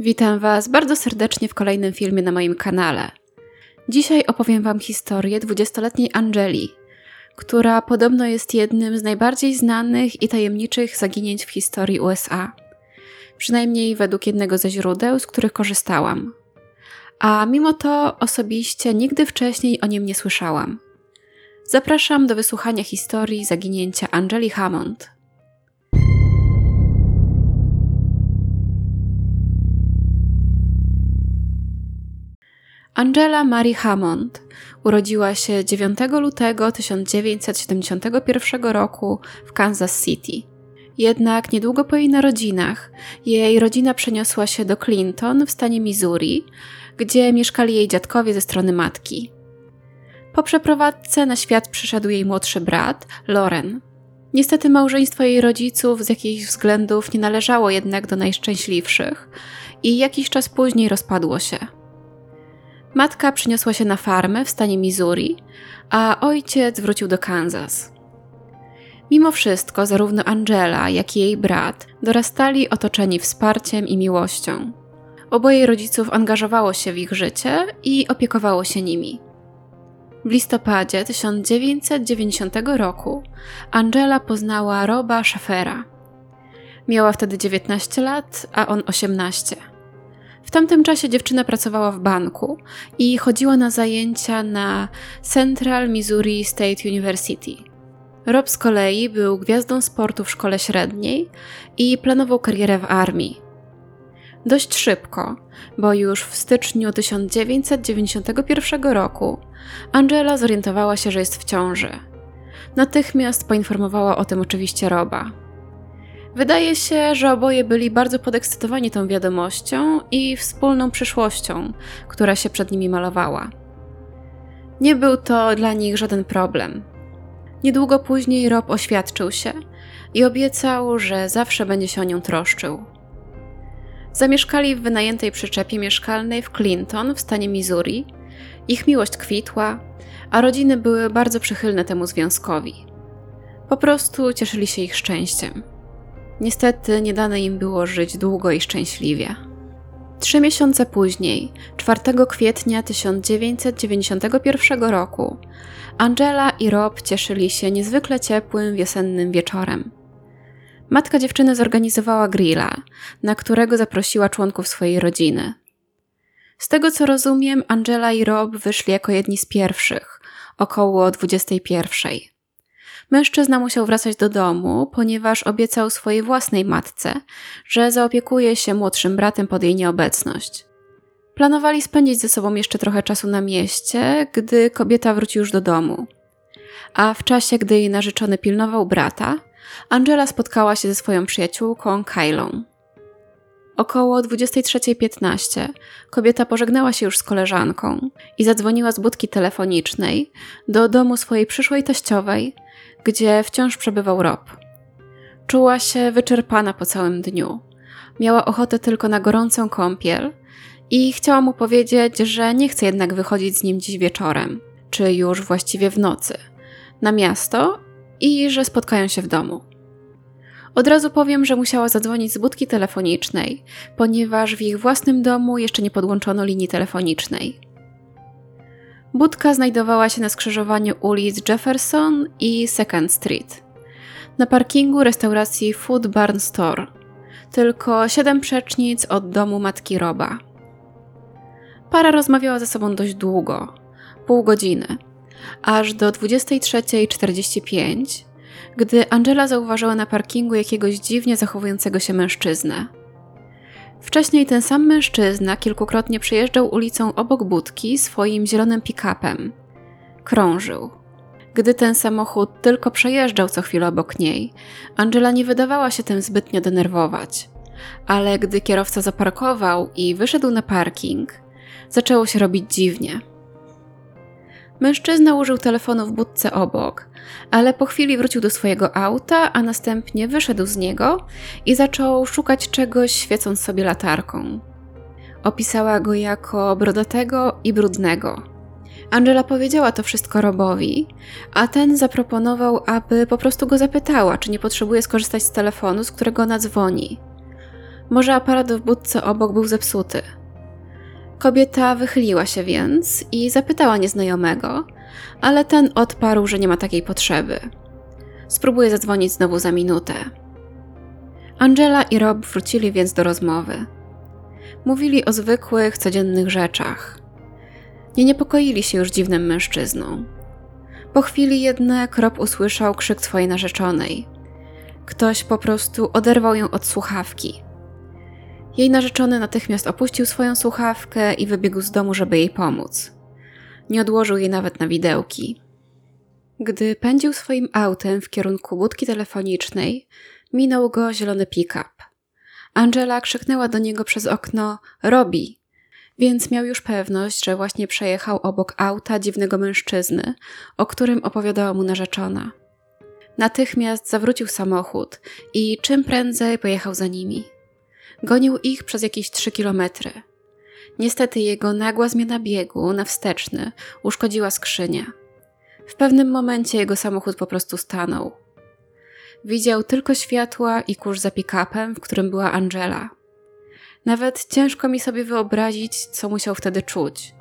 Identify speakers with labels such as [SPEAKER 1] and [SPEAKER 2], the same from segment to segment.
[SPEAKER 1] Witam Was bardzo serdecznie w kolejnym filmie na moim kanale. Dzisiaj opowiem Wam historię 20-letniej Angeli, która podobno jest jednym z najbardziej znanych i tajemniczych zaginięć w historii USA. Przynajmniej według jednego ze źródeł, z których korzystałam. A mimo to osobiście nigdy wcześniej o nim nie słyszałam. Zapraszam do wysłuchania historii zaginięcia Angeli Hammond. Angela Mary Hammond urodziła się 9 lutego 1971 roku w Kansas City. Jednak niedługo po jej narodzinach jej rodzina przeniosła się do Clinton w stanie Missouri, gdzie mieszkali jej dziadkowie ze strony matki. Po przeprowadzce na świat przyszedł jej młodszy brat, Loren. Niestety małżeństwo jej rodziców z jakichś względów nie należało jednak do najszczęśliwszych i jakiś czas później rozpadło się. Matka przeniosła się na farmę w stanie Missouri, a ojciec wrócił do Kansas. Mimo wszystko, zarówno Angela, jak i jej brat dorastali otoczeni wsparciem i miłością. Oboje rodziców angażowało się w ich życie i opiekowało się nimi. W listopadzie 1990 roku Angela poznała Roba Schaffera. Miała wtedy 19 lat, a on 18. W tamtym czasie dziewczyna pracowała w banku i chodziła na zajęcia na Central Missouri State University. Rob z kolei był gwiazdą sportu w szkole średniej i planował karierę w armii. Dość szybko, bo już w styczniu 1991 roku Angela zorientowała się, że jest w ciąży. Natychmiast poinformowała o tym oczywiście Roba. Wydaje się, że oboje byli bardzo podekscytowani tą wiadomością i wspólną przyszłością, która się przed nimi malowała. Nie był to dla nich żaden problem. Niedługo później Rob oświadczył się i obiecał, że zawsze będzie się o nią troszczył. Zamieszkali w wynajętej przyczepie mieszkalnej w Clinton w stanie Missouri. Ich miłość kwitła, a rodziny były bardzo przychylne temu związkowi. Po prostu cieszyli się ich szczęściem. Niestety nie dane im było żyć długo i szczęśliwie. Trzy miesiące później, 4 kwietnia 1991 roku, Angela i Rob cieszyli się niezwykle ciepłym wiosennym wieczorem. Matka dziewczyny zorganizowała grilla, na którego zaprosiła członków swojej rodziny. Z tego co rozumiem, Angela i Rob wyszli jako jedni z pierwszych, około 21. Mężczyzna musiał wracać do domu, ponieważ obiecał swojej własnej matce, że zaopiekuje się młodszym bratem pod jej nieobecność. Planowali spędzić ze sobą jeszcze trochę czasu na mieście, gdy kobieta wróci już do domu. A w czasie, gdy jej narzeczony pilnował brata, Angela spotkała się ze swoją przyjaciółką Kylą. Około 23.15 kobieta pożegnała się już z koleżanką i zadzwoniła z budki telefonicznej do domu swojej przyszłej teściowej, gdzie wciąż przebywał Rob. Czuła się wyczerpana po całym dniu. Miała ochotę tylko na gorącą kąpiel i chciała mu powiedzieć, że nie chce jednak wychodzić z nim dziś wieczorem, czy już właściwie w nocy, na miasto i że spotkają się w domu. Od razu powiem, że musiała zadzwonić z budki telefonicznej, ponieważ w ich własnym domu jeszcze nie podłączono linii telefonicznej. Budka znajdowała się na skrzyżowaniu ulic Jefferson i Second Street. Na parkingu restauracji Food Barn Store, tylko siedem przecznic od domu matki Roba. Para rozmawiała ze sobą dość długo pół godziny aż do 23.45, gdy Angela zauważyła na parkingu jakiegoś dziwnie zachowującego się mężczyznę. Wcześniej ten sam mężczyzna kilkukrotnie przejeżdżał ulicą obok budki swoim zielonym pick-upem. Krążył. Gdy ten samochód tylko przejeżdżał co chwilę obok niej, Angela nie wydawała się tym zbytnio denerwować. Ale gdy kierowca zaparkował i wyszedł na parking, zaczęło się robić dziwnie. Mężczyzna użył telefonu w budce obok, ale po chwili wrócił do swojego auta, a następnie wyszedł z niego i zaczął szukać czegoś, świecąc sobie latarką. Opisała go jako brodatego i brudnego. Angela powiedziała to wszystko Robowi, a ten zaproponował, aby po prostu go zapytała, czy nie potrzebuje skorzystać z telefonu, z którego ona dzwoni. Może aparat w budce obok był zepsuty. Kobieta wychyliła się więc i zapytała nieznajomego, ale ten odparł, że nie ma takiej potrzeby. Spróbuję zadzwonić znowu za minutę. Angela i Rob wrócili więc do rozmowy. Mówili o zwykłych, codziennych rzeczach. Nie niepokoili się już dziwnym mężczyzną. Po chwili jednak Rob usłyszał krzyk swojej narzeczonej. Ktoś po prostu oderwał ją od słuchawki. Jej narzeczony natychmiast opuścił swoją słuchawkę i wybiegł z domu, żeby jej pomóc. Nie odłożył jej nawet na widełki. Gdy pędził swoim autem w kierunku budki telefonicznej, minął go zielony pick-up. Angela krzyknęła do niego przez okno: Robi! Więc miał już pewność, że właśnie przejechał obok auta dziwnego mężczyzny, o którym opowiadała mu narzeczona. Natychmiast zawrócił samochód i czym prędzej pojechał za nimi. Gonił ich przez jakieś trzy kilometry. Niestety jego nagła zmiana biegu na wsteczny uszkodziła skrzynię. W pewnym momencie jego samochód po prostu stanął. Widział tylko światła i kurz za pick-upem, w którym była Angela. Nawet ciężko mi sobie wyobrazić, co musiał wtedy czuć.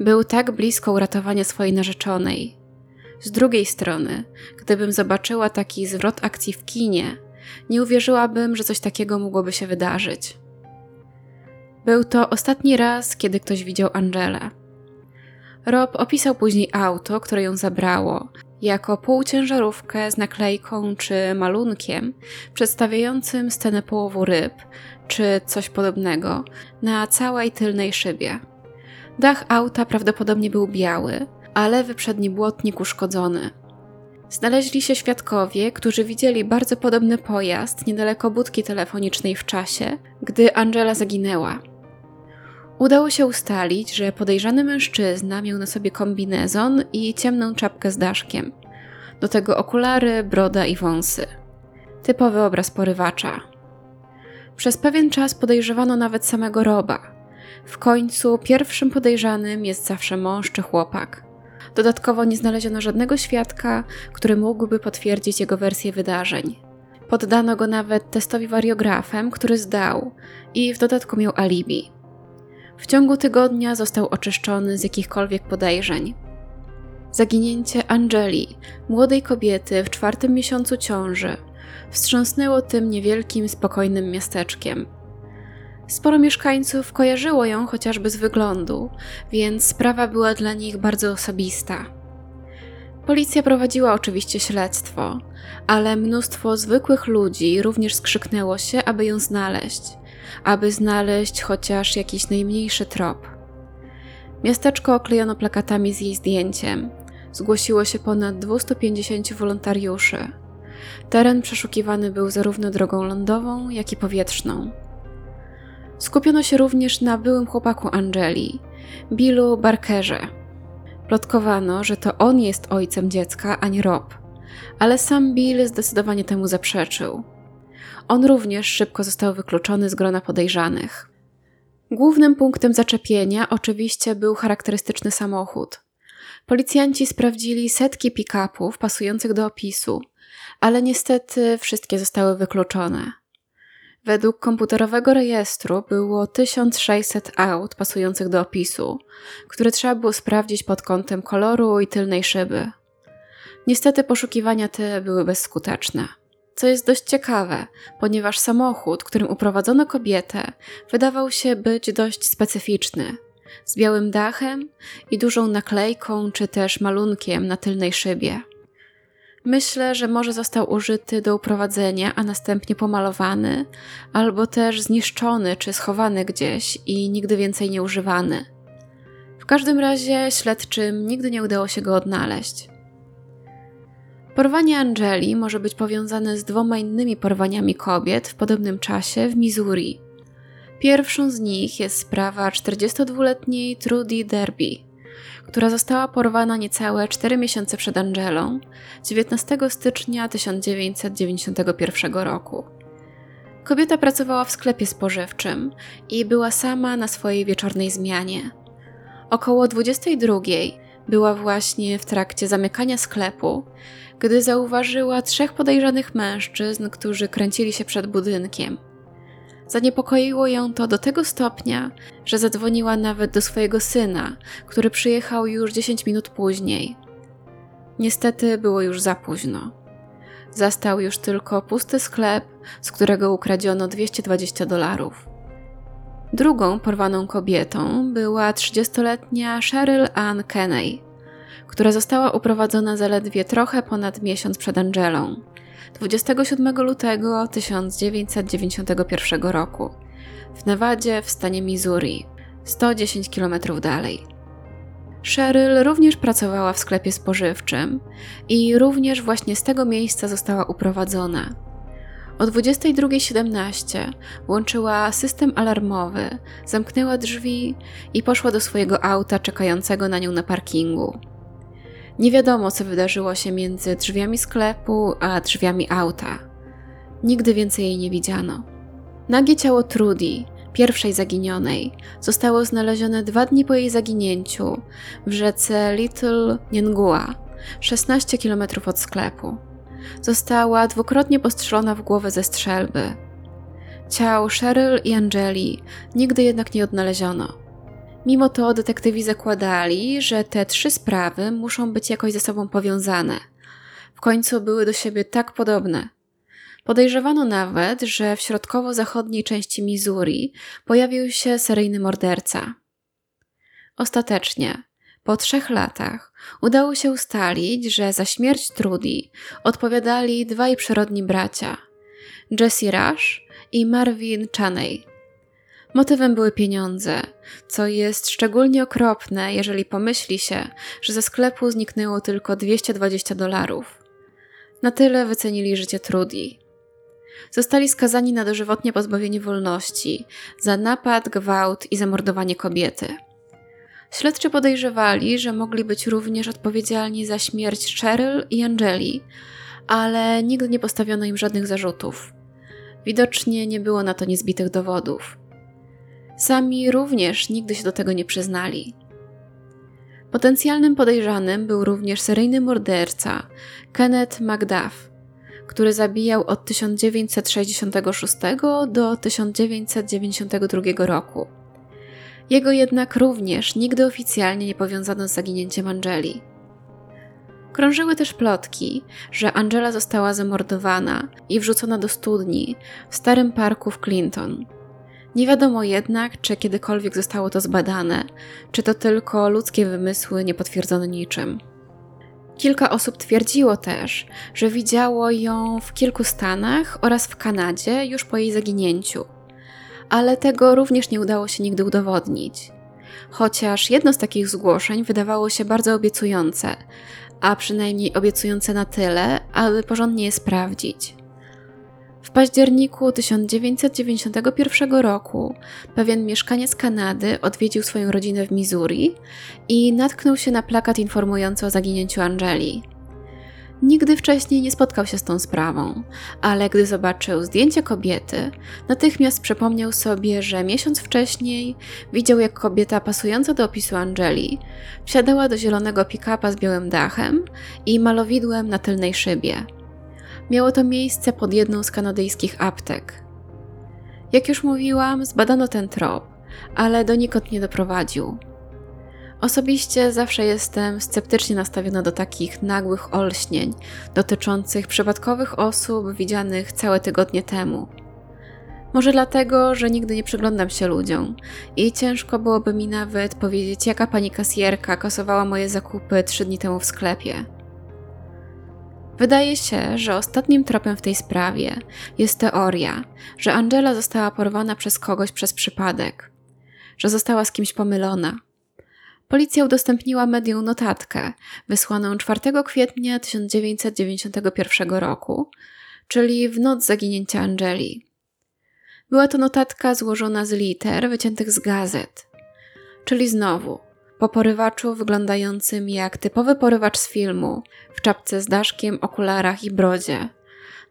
[SPEAKER 1] Był tak blisko uratowania swojej narzeczonej. Z drugiej strony, gdybym zobaczyła taki zwrot akcji w kinie, nie uwierzyłabym, że coś takiego mogłoby się wydarzyć. Był to ostatni raz, kiedy ktoś widział Angelę. Rob opisał później auto, które ją zabrało, jako półciężarówkę z naklejką czy malunkiem przedstawiającym scenę połowu ryb, czy coś podobnego, na całej tylnej szybie. Dach auta prawdopodobnie był biały, a lewy przedni błotnik uszkodzony. Znaleźli się świadkowie, którzy widzieli bardzo podobny pojazd niedaleko budki telefonicznej w czasie, gdy Angela zaginęła. Udało się ustalić, że podejrzany mężczyzna miał na sobie kombinezon i ciemną czapkę z daszkiem. Do tego okulary, broda i wąsy. Typowy obraz porywacza. Przez pewien czas podejrzewano nawet samego Roba. W końcu pierwszym podejrzanym jest zawsze mąż czy chłopak. Dodatkowo nie znaleziono żadnego świadka, który mógłby potwierdzić jego wersję wydarzeń. Poddano go nawet testowi wariografem, który zdał i w dodatku miał alibi. W ciągu tygodnia został oczyszczony z jakichkolwiek podejrzeń. Zaginięcie Angeli, młodej kobiety w czwartym miesiącu ciąży, wstrząsnęło tym niewielkim, spokojnym miasteczkiem. Sporo mieszkańców kojarzyło ją chociażby z wyglądu, więc sprawa była dla nich bardzo osobista. Policja prowadziła oczywiście śledztwo, ale mnóstwo zwykłych ludzi również skrzyknęło się, aby ją znaleźć, aby znaleźć chociaż jakiś najmniejszy trop. Miasteczko oklejono plakatami z jej zdjęciem. Zgłosiło się ponad 250 wolontariuszy. Teren przeszukiwany był zarówno drogą lądową, jak i powietrzną. Skupiono się również na byłym chłopaku Angeli, Billu Barkerze. Plotkowano, że to on jest ojcem dziecka, a nie Rob, ale sam Bill zdecydowanie temu zaprzeczył. On również szybko został wykluczony z grona podejrzanych. Głównym punktem zaczepienia oczywiście był charakterystyczny samochód. Policjanci sprawdzili setki pick-upów pasujących do opisu, ale niestety wszystkie zostały wykluczone. Według komputerowego rejestru było 1600 aut pasujących do opisu, które trzeba było sprawdzić pod kątem koloru i tylnej szyby. Niestety poszukiwania te były bezskuteczne. Co jest dość ciekawe, ponieważ samochód, którym uprowadzono kobietę, wydawał się być dość specyficzny, z białym dachem i dużą naklejką czy też malunkiem na tylnej szybie. Myślę, że może został użyty do uprowadzenia, a następnie pomalowany, albo też zniszczony czy schowany gdzieś i nigdy więcej nie używany. W każdym razie śledczym nigdy nie udało się go odnaleźć. Porwanie Angeli może być powiązane z dwoma innymi porwaniami kobiet w podobnym czasie w Missouri. Pierwszą z nich jest sprawa 42-letniej Trudy Derby, która została porwana niecałe 4 miesiące przed Angelą, 19 stycznia 1991 roku. Kobieta pracowała w sklepie spożywczym i była sama na swojej wieczornej zmianie. Około 22 była właśnie w trakcie zamykania sklepu, gdy zauważyła trzech podejrzanych mężczyzn, którzy kręcili się przed budynkiem. Zaniepokoiło ją to do tego stopnia, że zadzwoniła nawet do swojego syna, który przyjechał już 10 minut później. Niestety było już za późno. Zastał już tylko pusty sklep, z którego ukradziono 220 dolarów. Drugą porwaną kobietą była 30-letnia Cheryl Ann Kenney, która została uprowadzona zaledwie trochę ponad miesiąc przed Angelą. 27 lutego 1991 roku w Nevadzie w stanie Missouri, 110 km dalej. Cheryl również pracowała w sklepie spożywczym i również właśnie z tego miejsca została uprowadzona. O 22.17 włączyła system alarmowy, zamknęła drzwi i poszła do swojego auta czekającego na nią na parkingu. Nie wiadomo, co wydarzyło się między drzwiami sklepu a drzwiami auta. Nigdy więcej jej nie widziano. Nagie ciało Trudy, pierwszej zaginionej, zostało znalezione dwa dni po jej zaginięciu w rzece Little Niengua, 16 km od sklepu. Została dwukrotnie postrzelona w głowę ze strzelby. Ciał Cheryl i Angeli nigdy jednak nie odnaleziono. Mimo to detektywi zakładali, że te trzy sprawy muszą być jakoś ze sobą powiązane. W końcu były do siebie tak podobne. Podejrzewano nawet, że w środkowo-zachodniej części Missouri pojawił się seryjny morderca. Ostatecznie, po trzech latach, udało się ustalić, że za śmierć Trudy odpowiadali dwaj przyrodni bracia Jesse Rush i Marvin Chaney. Motywem były pieniądze, co jest szczególnie okropne, jeżeli pomyśli się, że ze sklepu zniknęło tylko 220 dolarów. Na tyle wycenili życie Trudy. Zostali skazani na dożywotnie pozbawienie wolności za napad, gwałt i zamordowanie kobiety. Śledczy podejrzewali, że mogli być również odpowiedzialni za śmierć Cheryl i Angeli, ale nigdy nie postawiono im żadnych zarzutów. Widocznie nie było na to niezbitych dowodów. Sami również nigdy się do tego nie przyznali. Potencjalnym podejrzanym był również seryjny morderca Kenneth McDuff, który zabijał od 1966 do 1992 roku. Jego jednak również nigdy oficjalnie nie powiązano z zaginięciem Angeli. Krążyły też plotki, że Angela została zamordowana i wrzucona do studni w starym parku w Clinton. Nie wiadomo jednak, czy kiedykolwiek zostało to zbadane, czy to tylko ludzkie wymysły niepotwierdzone niczym. Kilka osób twierdziło też, że widziało ją w kilku stanach oraz w Kanadzie już po jej zaginięciu, ale tego również nie udało się nigdy udowodnić. Chociaż jedno z takich zgłoszeń wydawało się bardzo obiecujące, a przynajmniej obiecujące na tyle, aby porządnie je sprawdzić. W październiku 1991 roku pewien mieszkaniec Kanady odwiedził swoją rodzinę w Missouri i natknął się na plakat informujący o zaginięciu Angeli. Nigdy wcześniej nie spotkał się z tą sprawą, ale gdy zobaczył zdjęcie kobiety, natychmiast przypomniał sobie, że miesiąc wcześniej widział, jak kobieta pasująca do opisu Angeli wsiadała do zielonego pick-upa z białym dachem i malowidłem na tylnej szybie. Miało to miejsce pod jedną z kanadyjskich aptek. Jak już mówiłam, zbadano ten trop, ale donikąd nie doprowadził. Osobiście zawsze jestem sceptycznie nastawiona do takich nagłych olśnień dotyczących przypadkowych osób widzianych całe tygodnie temu. Może dlatego, że nigdy nie przyglądam się ludziom i ciężko byłoby mi nawet powiedzieć, jaka pani kasjerka kasowała moje zakupy trzy dni temu w sklepie. Wydaje się, że ostatnim tropem w tej sprawie jest teoria, że Angela została porwana przez kogoś przez przypadek, że została z kimś pomylona. Policja udostępniła medium notatkę wysłaną 4 kwietnia 1991 roku, czyli w noc zaginięcia Angeli. Była to notatka złożona z liter wyciętych z gazet, czyli znowu po porywaczu wyglądającym jak typowy porywacz z filmu, w czapce z daszkiem, okularach i brodzie.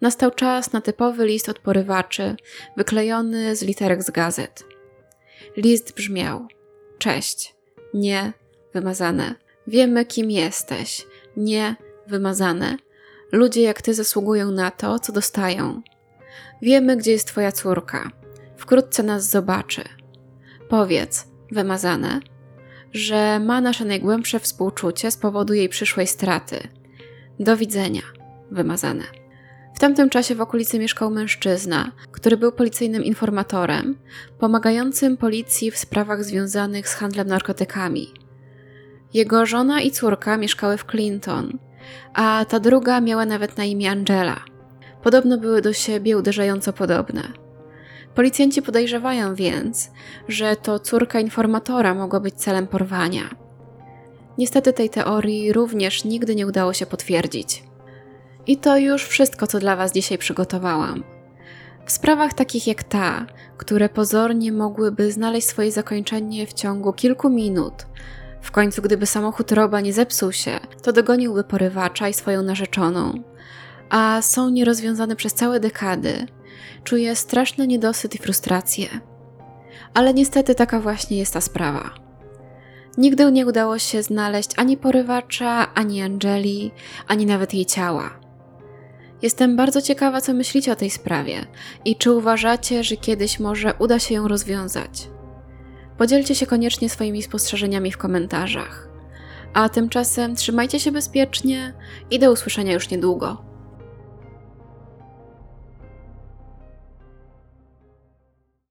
[SPEAKER 1] Nastał czas na typowy list od porywaczy, wyklejony z literek z gazet. List brzmiał: Cześć, nie, wymazane. Wiemy, kim jesteś, nie, wymazane. Ludzie jak ty zasługują na to, co dostają. Wiemy, gdzie jest twoja córka. wkrótce nas zobaczy. Powiedz, wymazane, że ma nasze najgłębsze współczucie z powodu jej przyszłej straty. Do widzenia, wymazane. W tamtym czasie w okolicy mieszkał mężczyzna, który był policyjnym informatorem, pomagającym policji w sprawach związanych z handlem narkotykami. Jego żona i córka mieszkały w Clinton, a ta druga miała nawet na imię Angela. Podobno były do siebie uderzająco podobne. Policjanci podejrzewają więc, że to córka informatora mogła być celem porwania. Niestety tej teorii również nigdy nie udało się potwierdzić. I to już wszystko, co dla Was dzisiaj przygotowałam. W sprawach takich jak ta, które pozornie mogłyby znaleźć swoje zakończenie w ciągu kilku minut, w końcu, gdyby samochód Roba nie zepsuł się, to dogoniłby porywacza i swoją narzeczoną, a są nierozwiązane przez całe dekady, czuję straszny niedosyt i frustrację. Ale niestety taka właśnie jest ta sprawa. Nigdy nie udało się znaleźć ani porywacza, ani Angeli, ani nawet jej ciała. Jestem bardzo ciekawa, co myślicie o tej sprawie i czy uważacie, że kiedyś może uda się ją rozwiązać. Podzielcie się koniecznie swoimi spostrzeżeniami w komentarzach. A tymczasem trzymajcie się bezpiecznie i do usłyszenia już niedługo.